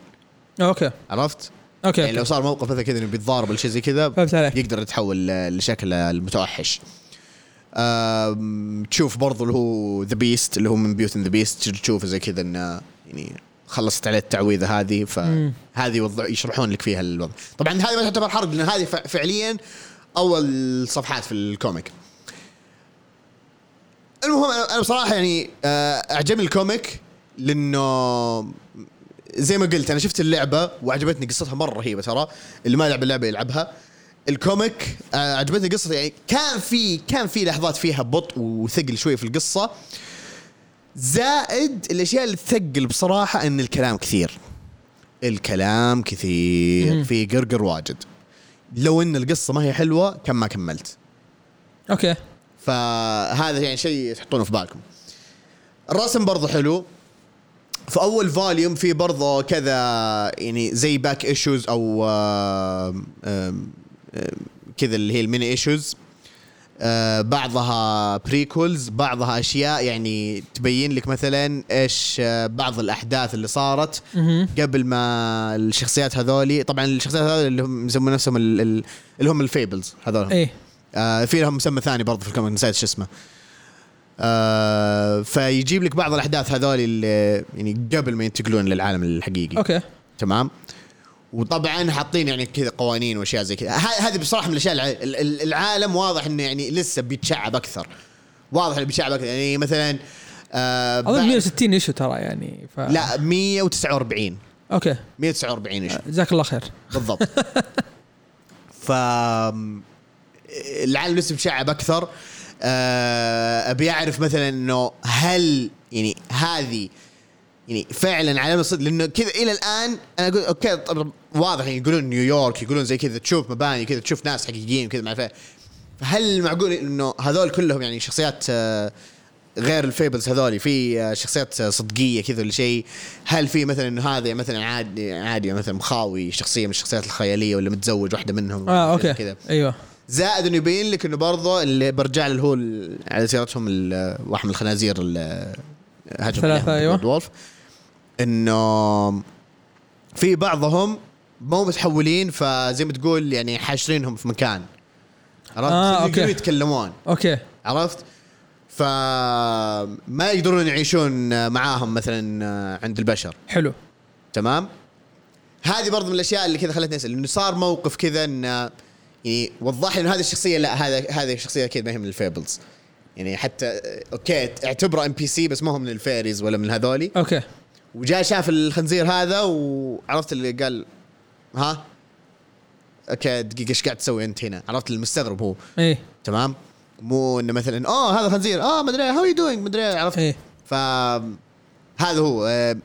okay. عرفت؟ okay, يعني لو. صار موقف مثلا كذا إنه بيتضارب ولا شيء زي كذا يقدر يتحول لشكل المتوحش. تشوف برضو اللي هو the Beast اللي هو من Beauty and the Beast تشوف زي كذا إنه يعني خلصت عليه التعويذة هذه فهذه يوضع يشرحون لك فيها الوضع. طبعا هذه ما تعتبر حرق لأن هذه فعليا أول صفحات في ال comic. المهم أنا بصراحة يعني آه، أعجبني ال comic لأنه زي ما قلت أنا شفت اللعبة وعجبتني قصتها مرة رهيبة ترى اللي ما لعب اللعبة يلعبها. ال comic آه، عجبتني قصة يعني كان في كان في لحظات فيها بطء وثقل شوي في القصة. زائد الأشياء اللي تثقل بصراحة إن الكلام كثير. الكلام كثير مم. في قرقر واجد. لو إن القصة ما هي حلوة كان ما كملت. okay. فهذا يعني شيء تحطونه في بالكم. الرسم برضه حلو. في أول volume في برضه كذا يعني زي back issues أو آم، آم، آم، كذا اللي هي ال mini issues بعضها prequels بعضها أشياء. يعني تبين لك مثلا إيش آه، بعض الأحداث اللي صارت. قبل ما الشخصيات هذولي طبعا الشخصيات هذول اللي هم يسمون نفسهم ال- ال- اللي هم ال Fables هذول. إيه. آه في لهم مسمى ثاني برضه في ال comic نسيت شو اسمه. آه فيجيب لك بعض الأحداث هذول اللي يعني قبل ما ينتقلون للعالم الحقيقي. okay. تمام؟ وطبعا حاطين يعني كذا قوانين وأشياء زي كذا. هذه بصراحة من الأشياء الع- ال- ال- العالم واضح إنه يعني لسه بيتشعب أكثر. واضح إنه بيتشعب أكثر. يعني مثلا آه أظن بعد- 160 issue ترى يعني ف... لا 149 okay. 149 issue جزاك الله خير. بالضبط. ف العالم لسه مشعب أكثر. آه، أبي أعرف مثلا إنه هل يعني هذه يعني فعلا علامه صدق لأنه كذا إلى الآن أنا أقول okay طب واضح يعني يقولون نيويورك يقولون زي كذا تشوف مباني كذا تشوف ناس حقيقيين كذا ما أعرف إيه. فهل معقول إنه هذول كلهم يعني شخصيات آه، غير ال Fables هذولي في آه، شخصيات آه، صدقية كذا ولا شيء؟ هل في مثلا إنه هذا مثلا عادي عادي مثلا مخاوي شخصية من الشخصيات الخيالية ولا متزوج واحدة منهم آه okay. كذا؟ أيوه. زائد إنه يبين لك إنه برضه اللي برجع له هو على سيرتهم ال- واحد من الخنازير ال- هجم ثلاثة، أيوة. إنه في بعضهم مو متحولين فزي ما تقول يعني حاشرينهم في مكان. عرفت؟ آه، يقدرون okay. يتكلمون. okay. عرفت؟ فما يقدرون يعيشون معاهم مثلا عند البشر. حلو. تمام؟ هذه برضو من الأشياء اللي كذا خلتني أسأل إنه صار موقف كذا انه يعني وضح لي إنه هذه الشخصية لا هذا هذه الشخصية أكيد ما هي من ال Fables. يعني حتى okay اعتبره NPC بس ما هو من ال Fables ولا من هذولي. okay. وجاء شاف الخنزير هذا وعرفت اللي قال ها؟ okay دقيقة إيش قاعد تسوي أنت هنا؟ عرفت المستغرب هو. إيه. تمام؟ مو إنه مثلا أوه هذا خنزير آه ما أدري how you doing ما أدري عرفت؟ إيه. ف هذا هو. آه،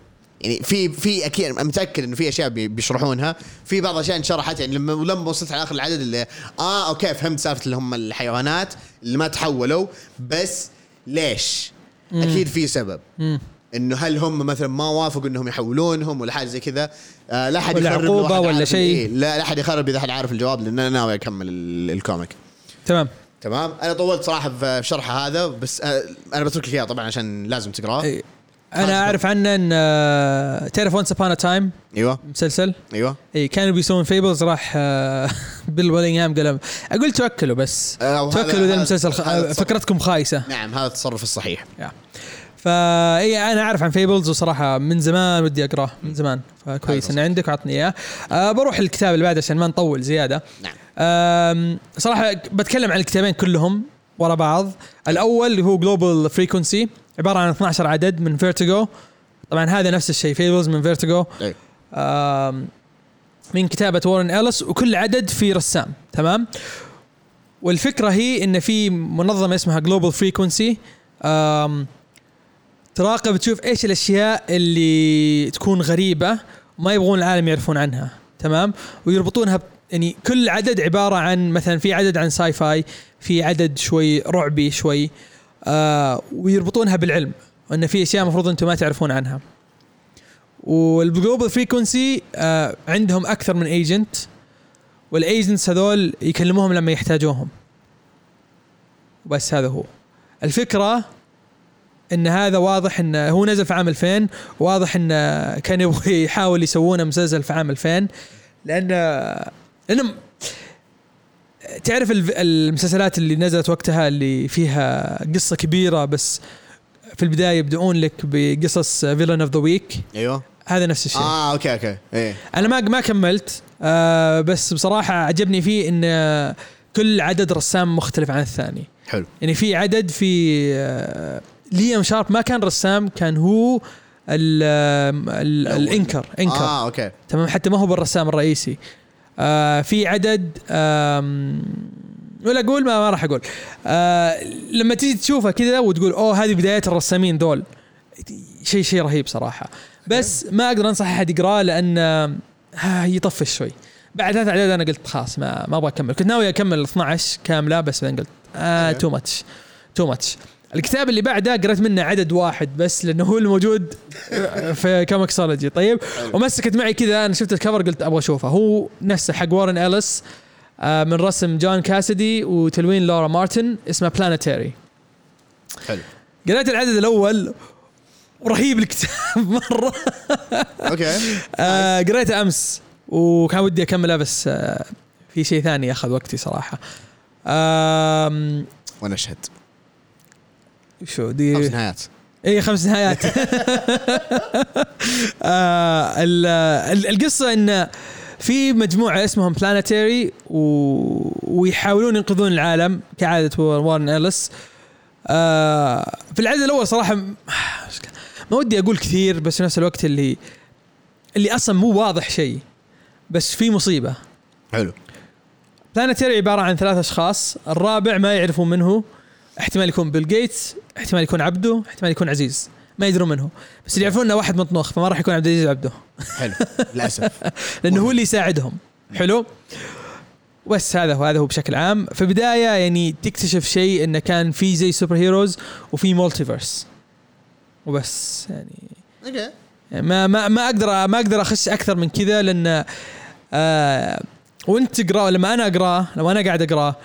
يعني في في أكيد متأكد إنه في أشياء بي- بيشرحونها. في بعض الأشياء انشرحت يعني لما لما وصلت على آخر العدد اللي آه okay فهمت سالفة اللي هم الحيوانات اللي ما تحولوا بس ليش؟ أكيد في سبب. مم. إنه هل هم مثلا ما وافقوا إنهم يحولونهم ولا حاجة زي كذا؟ آه لا حد ولا أحد ولا شيء. إيه، لا لا حد يخرب إذا حد عارف الجواب لأن أنا ناوي أكمل ال- ال comic. تمام. تمام؟ أنا طولت صراحة في شرح هذا بس آه أنا بترك لك إياه طبعا عشان لازم تقرأه. إيه. أنا أعرف عنه إن آه، تعرف Once Upon a Time أيوه. مسلسل؟ أيوه. إي كانوا بيسوون Fables راح آه، Bill Willingham قال أقول توكلوا بس. آه، توكلوا ذا المسلسل آه، فكرتكم خايسة. نعم هذا التصرف الصحيح. فا إي أنا أعرف عن Fables وصراحة من زمان ودي أقرأه من زمان. فكويس ان عندك وعطني إياه. آه بروح الكتاب اللي بعده عشان ما نطول زيادة. نعم. صراحة بتكلم عن الكتابين كلهم ورا بعض. الأول اللي هو Global Frequency عبارة عن 12 عدد من Vertigo طبعا هذا نفس الشيء Fables من Vertigo آم، من كتابة Warren Ellis وكل عدد في رسام تمام؟ والفكرة هي إن في منظمة اسمها Global Frequency تراقب تشوف إيش الأشياء اللي تكون غريبة ما يبغون العالم يعرفون عنها تمام؟ ويربطونها ب- يعني كل عدد عبارة عن مثلا في عدد عن sci-fi في عدد شوي رعبي شوي آه ويربطونها بالعلم وإن في أشياء المفروض أنتم ما تعرفون عنها. وال Global Frequency آه عندهم أكثر من agent وال agents هذول يكلموهم لما يحتاجوهم. بس هذا هو. الفكرة إن هذا واضح إن هو نزل في عام 2000 واضح إن كان يبغى يحاول يسوونه مسلسل في عام 2000 لأن لأنه تعرف المسلسلات اللي نزلت وقتها اللي فيها قصة كبيرة بس في البداية يبدؤون لك بقصص villain of the week أيوه. هذا نفس الشيء. آه okay okay. إيه. أنا ما ما كملت آه بس بصراحة عجبني فيه إن كل عدد رسام مختلف عن الثاني. حلو. يعني في عدد في آه ليام شارب ما كان رسام كان هو ال. الإنكر إنكر. آه أوكي. تمام حتى ما هو بالرسام الرئيسي. آه في عدد ولا أقول ما, ما راح أقول. آه لما تيجي تشوفها كذا وتقول أوه هذه بدايات الرسامين دول. شيء شيء رهيب صراحة. بس ما أقدر أنصح أحد يقرأه لأن آه يطفش شوي. بعد ثلاث أعداد أنا قلت خلاص ما ما أبغى أكمل. كنت ناوي أكمل 12 كاملة بس بعدين قلت آه. too much too much الكتاب اللي بعده قريت منه عدد واحد بس لأنه هو الموجود في ComiXology طيب. ومسكت معي كذا أنا شفت ال cover قلت أبغى أشوفه. هو نفسه حق وارن اليس آه، من رسم جون كاسادي وتلوين لورا مارتن اسمه بلانيتاري حلو. قريت العدد الأول ورهيب الكتاب مرة. okay. آه قريته أمس وكان ودي أكمله بس آه في شيء ثاني أخذ وقتي صراحة. وأنا أشهد. شو خمس دي نهايات. اي خمس نهايات. آه ال- ال- القصة إن في مجموعة اسمهم بلانيتاري و... ويحاولون ينقذون العالم كعادة وارن اليس آه في العدد الأول صراحة ما ودي أقول كثير بس في نفس الوقت اللي اللي أصلا مو واضح شيء بس في مصيبة. حلو. بلانيتاري عبارة عن ثلاث أشخاص الرابع ما يعرفون من هو. احتمال يكون بيل جيتس احتمال يكون عبده احتمال يكون عزيز. ما يدرون منه بس اللي يعرفون إنه واحد مطنوخ فما راح يكون عبد العزيز عبده. حلو. للأسف. لأنه هو اللي يساعدهم. حلو. بس هذا هو هذا هو بشكل عام. في البداية يعني تكتشف شيء إنه كان في زي superheroes وفي multiverse وبس يعني. okay. يعني ما ما ما أقدر ما أقدر أخش أكثر من كذا لأن آه وأنت تقرأ لما أنا اقراه لما أنا قاعد اقراه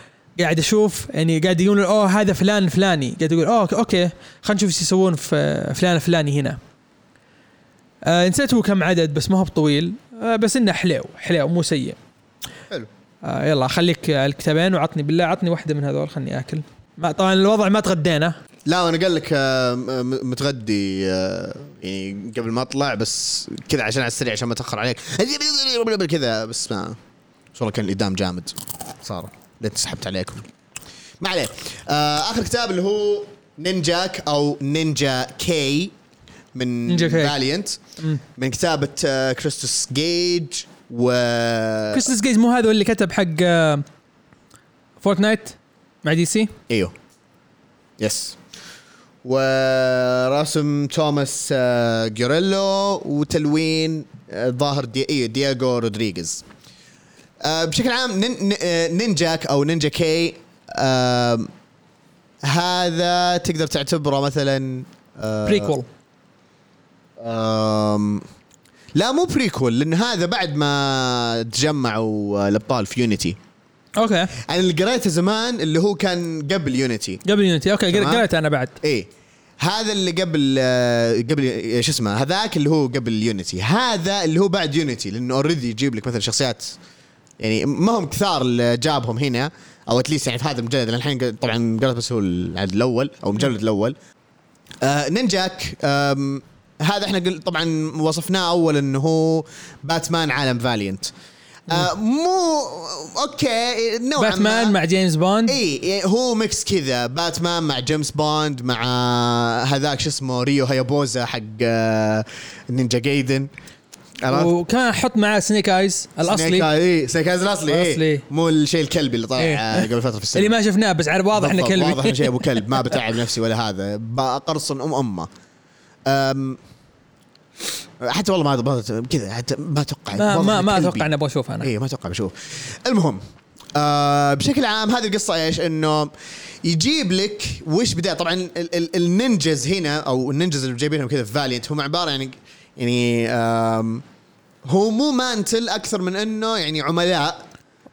قاعد أشوف يعني قاعد يقولون oh هذا فلان فلاني. قاعد يقول oh okay خلينا نشوف إيش يسوون في فلان الفلاني هنا. آه نسيت هو كم عدد بس ما هو بطويل. آه بس إنه حلو حلو مو سيء. حلو. آه يلا خليك الكتابين وعطني بالله عطني واحدة من هذول خلني آكل. ما طبعا الوضع ما تغدينا. لا أنا قال لك آه، متغدي آه، يعني قبل ما أطلع بس كذا عشان على السريع عشان ما أتأخر عليك. كذا بس ما بس والله كان الإدام جامد صار لين سحبت عليكم. ما عليه. آه آخر كتاب اللي هو نينجاك أو نينجا كي من نينجا كي. فاليانت. من كتابة آه، كريستوس جيج و كريستوس جيج مو هذا اللي كتب حق آه، فورتنايت مع دي سي إيوه. yes ورسم توماس آه، جوريلو وتلوين آه، الظاهر دي إيوه دياغو رودريغيز بشكل عام نين ن- آه، نينجاك أو نينجا كي آم، هذا تقدر تعتبره مثلا آه، prequel لا مو prequel لأن هذا بعد ما تجمعوا آه، الأبطال في يونيتي okay. أنا اللي قريته زمان اللي هو كان قبل يونيتي قبل يونيتي okay تمام. قريت أنا بعد. إيه. هذا اللي قبل آه، قبل آه، شو اسمه هذاك اللي هو قبل يونيتي هذا اللي هو بعد يونيتي لأنه already يجيب لك مثلا شخصيات يعني ما هم كثار اللي جابهم هنا أو اتليست يعني في هذا المجلد. الحين طبعا قرأت بس هو العدد الأول أو المجلد الأول. آه نينجاك آم، هذا إحنا قل طبعا وصفناه أول إنه هو باتمان عالم فاليانت آه مو okay نوعا باتمان ما مع جيمس بوند إي هو mix كذا. باتمان مع جيمس بوند مع هذاك شو اسمه ريو هيابوزا حق آه، نينجا جايدن. عرفت؟ وكان حط معاه سنيك ايز الأصلي. اي سنيك ايز الأصلي الأصلي. اي مو الشيء الكلبي اللي طلع إيه. آه، قبل فترة في السنة. اللي ما شفناه بس عارف واضح إنه بالضبط، واضح إنه كلبي شيء أبو كلب ما بتعب نفسي ولا هذا. بقرصن أم أمه. أم حتى والله ما كذا حتى ما أتوقع ما ما, ما كلبي. أتوقع اني أبغى أشوف أنا. اي ما أتوقع بشوف. المهم آه بشكل عام هذه القصة إيش؟ إنه يجيب لك وش بدايه طبعا ال- ال- النينجز هنا أو النينجز اللي جايبينهم كذا في فاليانت هم عبارة يعني يعني هو مو mantle أكثر من إنه يعني عملاء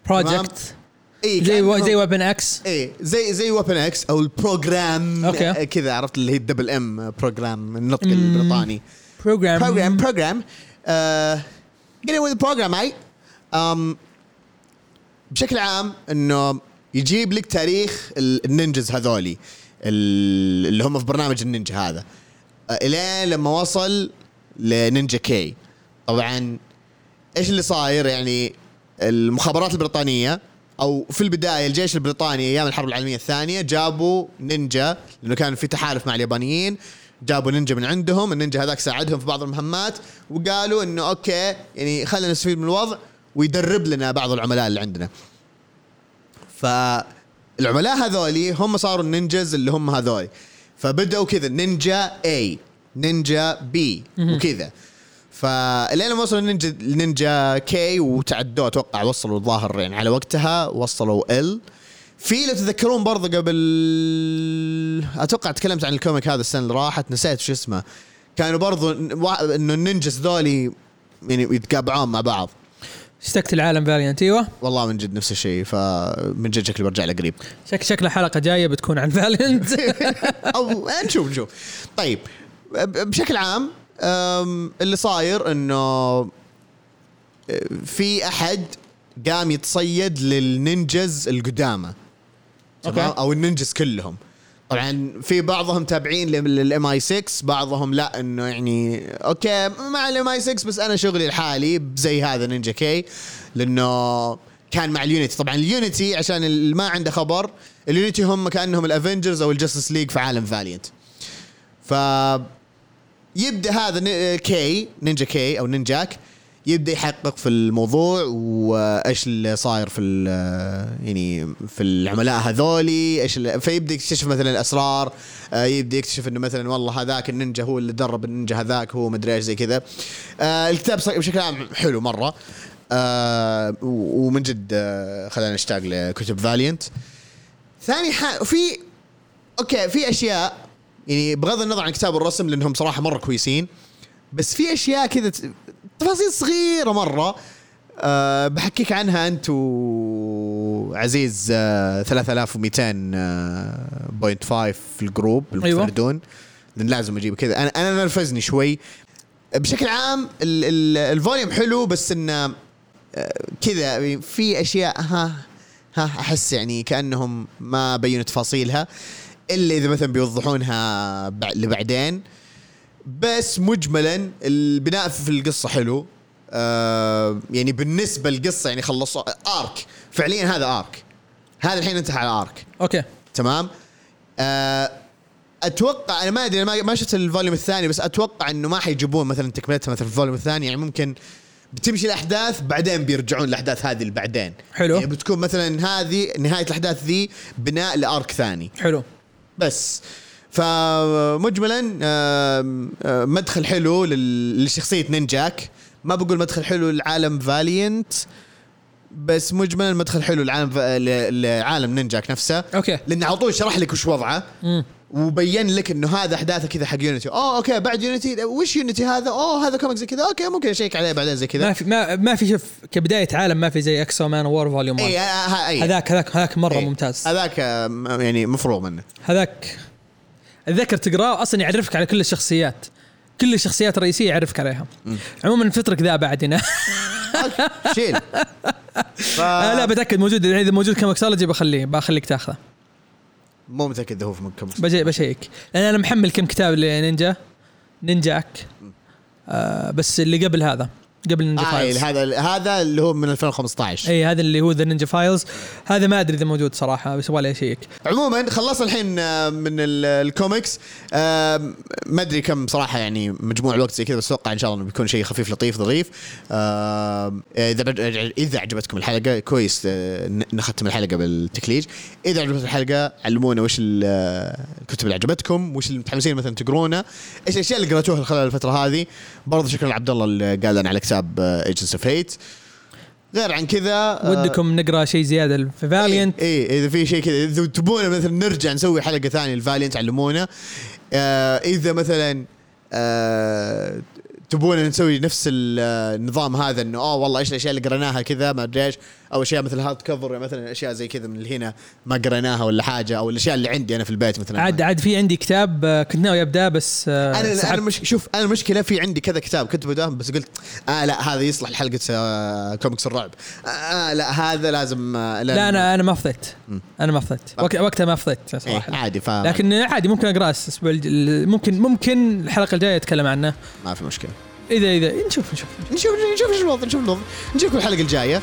project اي زي و- زي Weapon X إيه زي زي Weapon X أو ال program okay. آه، كذا عرفت اللي هي ال double M programme النطق البريطاني. programme get in with the program mate um, بشكل عام إنه يجيب لك تاريخ ال- ال ninjas هذولي ال- اللي هم في برنامج النينجا هذا. آه، الين لما وصل لنينجا كي. طبعا إيش اللي صاير يعني المخابرات البريطانية أو في البداية الجيش البريطاني أيام الحرب العالمية الثانية جابوا نينجا لأنه كان في تحالف مع اليابانيين جابوا نينجا من عندهم النينجا هذاك ساعدهم في بعض المهمات وقالوا إنه okay يعني خلينا نستفيد من الوضع ويدرب لنا بعض العملاء اللي عندنا. فالعملاء هذولي هم صاروا ال ninjas اللي هم هذولي. فبدأوا كذا نينجا A. نينجا B وكذا. فالين لما وصلوا نينجا نينجا كي وتعدوا أتوقع وصلوا الظاهر يعني على وقتها وصلوا ال في لو تتذكرون برضه قبل أتوقع تكلمت عن ال comic هذا السنة اللي راحت نسيت شو اسمه. كانوا برضه إنه ال ninjas ذولي يعني يتطابعون مع بعض. اشتقت العالم فاليانت أيوه. والله من جد نفس الشيء فمن جد شكلي برجع له قريب شك شكله حلقه جاية بتكون عن Valiant أو نشوف نشوف. طيب بشكل عام اللي صاير إنه في أحد قام يتصيد لل ninjas القدامى تمام. أو ال ninjas كلهم. طبعا في بعضهم تابعين لل MI6 بعضهم لا إنه يعني أوكي مع ال MI6 بس أنا شغلي الحالي زي هذا Ninja-K لأنه كان مع ال Unity. طبعا ال Unity عشان اللي ما عنده خبر ال Unity هم كأنهم ال Avengers أو ال Justice League في عالم Valiant ف يبدأ هذا ن- كي Ninja-K أو Ninjak يبدأ يحقق في الموضوع وإيش اللي صاير في ال- يعني في العملاء هذولي إيش فيبدأ يكتشف مثلا الأسرار آه، يبدأ يكتشف إنه مثلا والله هذاك النينجا هو اللي درب النينجا هذاك هو مدري إيش زي كذا. آه، الكتاب بشكل عام حلو مرة. آه ومن جد آه خلاني اشتاق لكتب Valiant ثاني حاجة في أوكي في أشياء يعني بغض النظر عن كتاب الرسم لأنهم صراحة مرة كويسين بس في أشياء كذا تفاصيل صغيرة مرة. أه بحكيك عنها أنت وعزيز أه 3200.5 في ال group المتفردون لأن لازم أجيب كذا. أنا أنا نرفزني شوي. بشكل عام ال- ال- ال volume حلو بس انه آه، كذا يعني في أشياء ها ها أحس يعني كأنهم ما بينوا تفاصيلها. الا إذا مثلا بيوضحونها بع- لبعدين. بس مجملا البناء في القصة حلو. آه يعني بالنسبة للقصة يعني خلصوا arc فعليا هذا arc هذا الحين انتهى على ارك أوكي. تمام؟ آه أتوقع أنا ما أدري ما ما شفت ال volume الثاني بس أتوقع إنه ما حيجيبون مثلا تكملتها مثلا في ال volume الثاني. يعني ممكن بتمشي الأحداث بعدين بيرجعون الأحداث هذه اللي بعدين حلو. يعني بتكون مثلا هذه نهاية الأحداث ذي بناء ل arc ثاني. حلو. بس. فمجملا مدخل حلو لشخصية Ninjak. ما بقول مدخل حلو لعالم Valiant بس مجملا مدخل حلو لعالم لعالم Ninjak نفسه. أوكي. لأنه على طول شرح لك وش وضعه. وبين لك إنه هذا أحداثه كذا حق Unity اوه أوكي بعد Unity وش Unity هذا؟ اوه هذا comic زي كذا. أوكي ممكن أشيك عليه بعدين زي ما كذا في ما, ما في شوف كبداية عالم ما في زي X-O Manowar volume 1 اي هذاك هذاك هذاك مرة إي. ممتاز. هذاك آه، يعني مفروغ منه. هذاك أتذكر تقرأه أصلا يعرفك على كل الشخصيات. كل الشخصيات الرئيسية يعرفك عليها عموما فترك ذا بعد هنا. شيل. ف... آه لا بتأكد موجود إذا موجود ComiXology بخليه بخليك تأخذه. مو متأكد إذا هو في كم بجي بشيك لأن أنا محمل كم كتاب ل Ninja. Ninjak. آه بس اللي قبل هذا. قبل نينجا آه files هذا هذا اللي هو من 2015 اي هذا اللي هو ذا Ninja files هذا ما أدري إذا موجود صراحة بس يبغى لي أشيك. عموما خلصنا الحين آه، من ال- الكوميكس. آه، ما أدري كم صراحة يعني مجموع الوقت زي كذا بس أتوقع إن شاء الله انه بيكون شيء خفيف لطيف ظريف. آه، إذا إذا عجبتكم الحلقة كويس نختم الحلقة بالتكليج. إذا عجبتكم الحلقة علمونا وش ال- الكتب اللي عجبتكم وش اللي متحمسين مثلا تقرونه. إيش الأشياء اللي قرأتوها خلال الفترة هذه؟ برضه شكرا لعبد الله اللي قال لنا على كتاب Agents of H.A.T.E. غير عن كذا آه، ودكم نقرأ شيء زيادة في Valiant اي إذا في شيء كذا إذا تبون مثلا نرجع نسوي حلقة ثانية ل Valiant علمونا. آه إذا مثلا آه تبون نسوي نفس ال- آه، النظام هذا إنه آه والله إيش الأشياء اللي قريناها كذا ما أدري إيش أو أشياء مثل hardcover مثلا أشياء زي كذا من هنا ما قريناها ولا حاجة أو الأشياء اللي عندي أنا في البيت مثلا. عاد عاد في عندي كتاب آه، كنت ناوي أبدأ بس آه، أنا أنا. مش شوف أنا المشكلة في عندي كذا كتاب كنت بداهم بس قلت آه لا هذا يصلح لحلقة آه كوميكس الرعب. آه لا هذا لازم آه لا أنا أنا ما فضيت. أنا ما فضيت. وقت وقتها ما فضيت إيه صراحة عادي ف لكن عادي ممكن اقراه الأسبوع ممكن ممكن الحلقة الجاية أتكلم عنه. ما في مشكلة. اذا اذا نشوف نشوف نشوف. نشوف الوضع نشوف الوضع. الحلقة الجاية.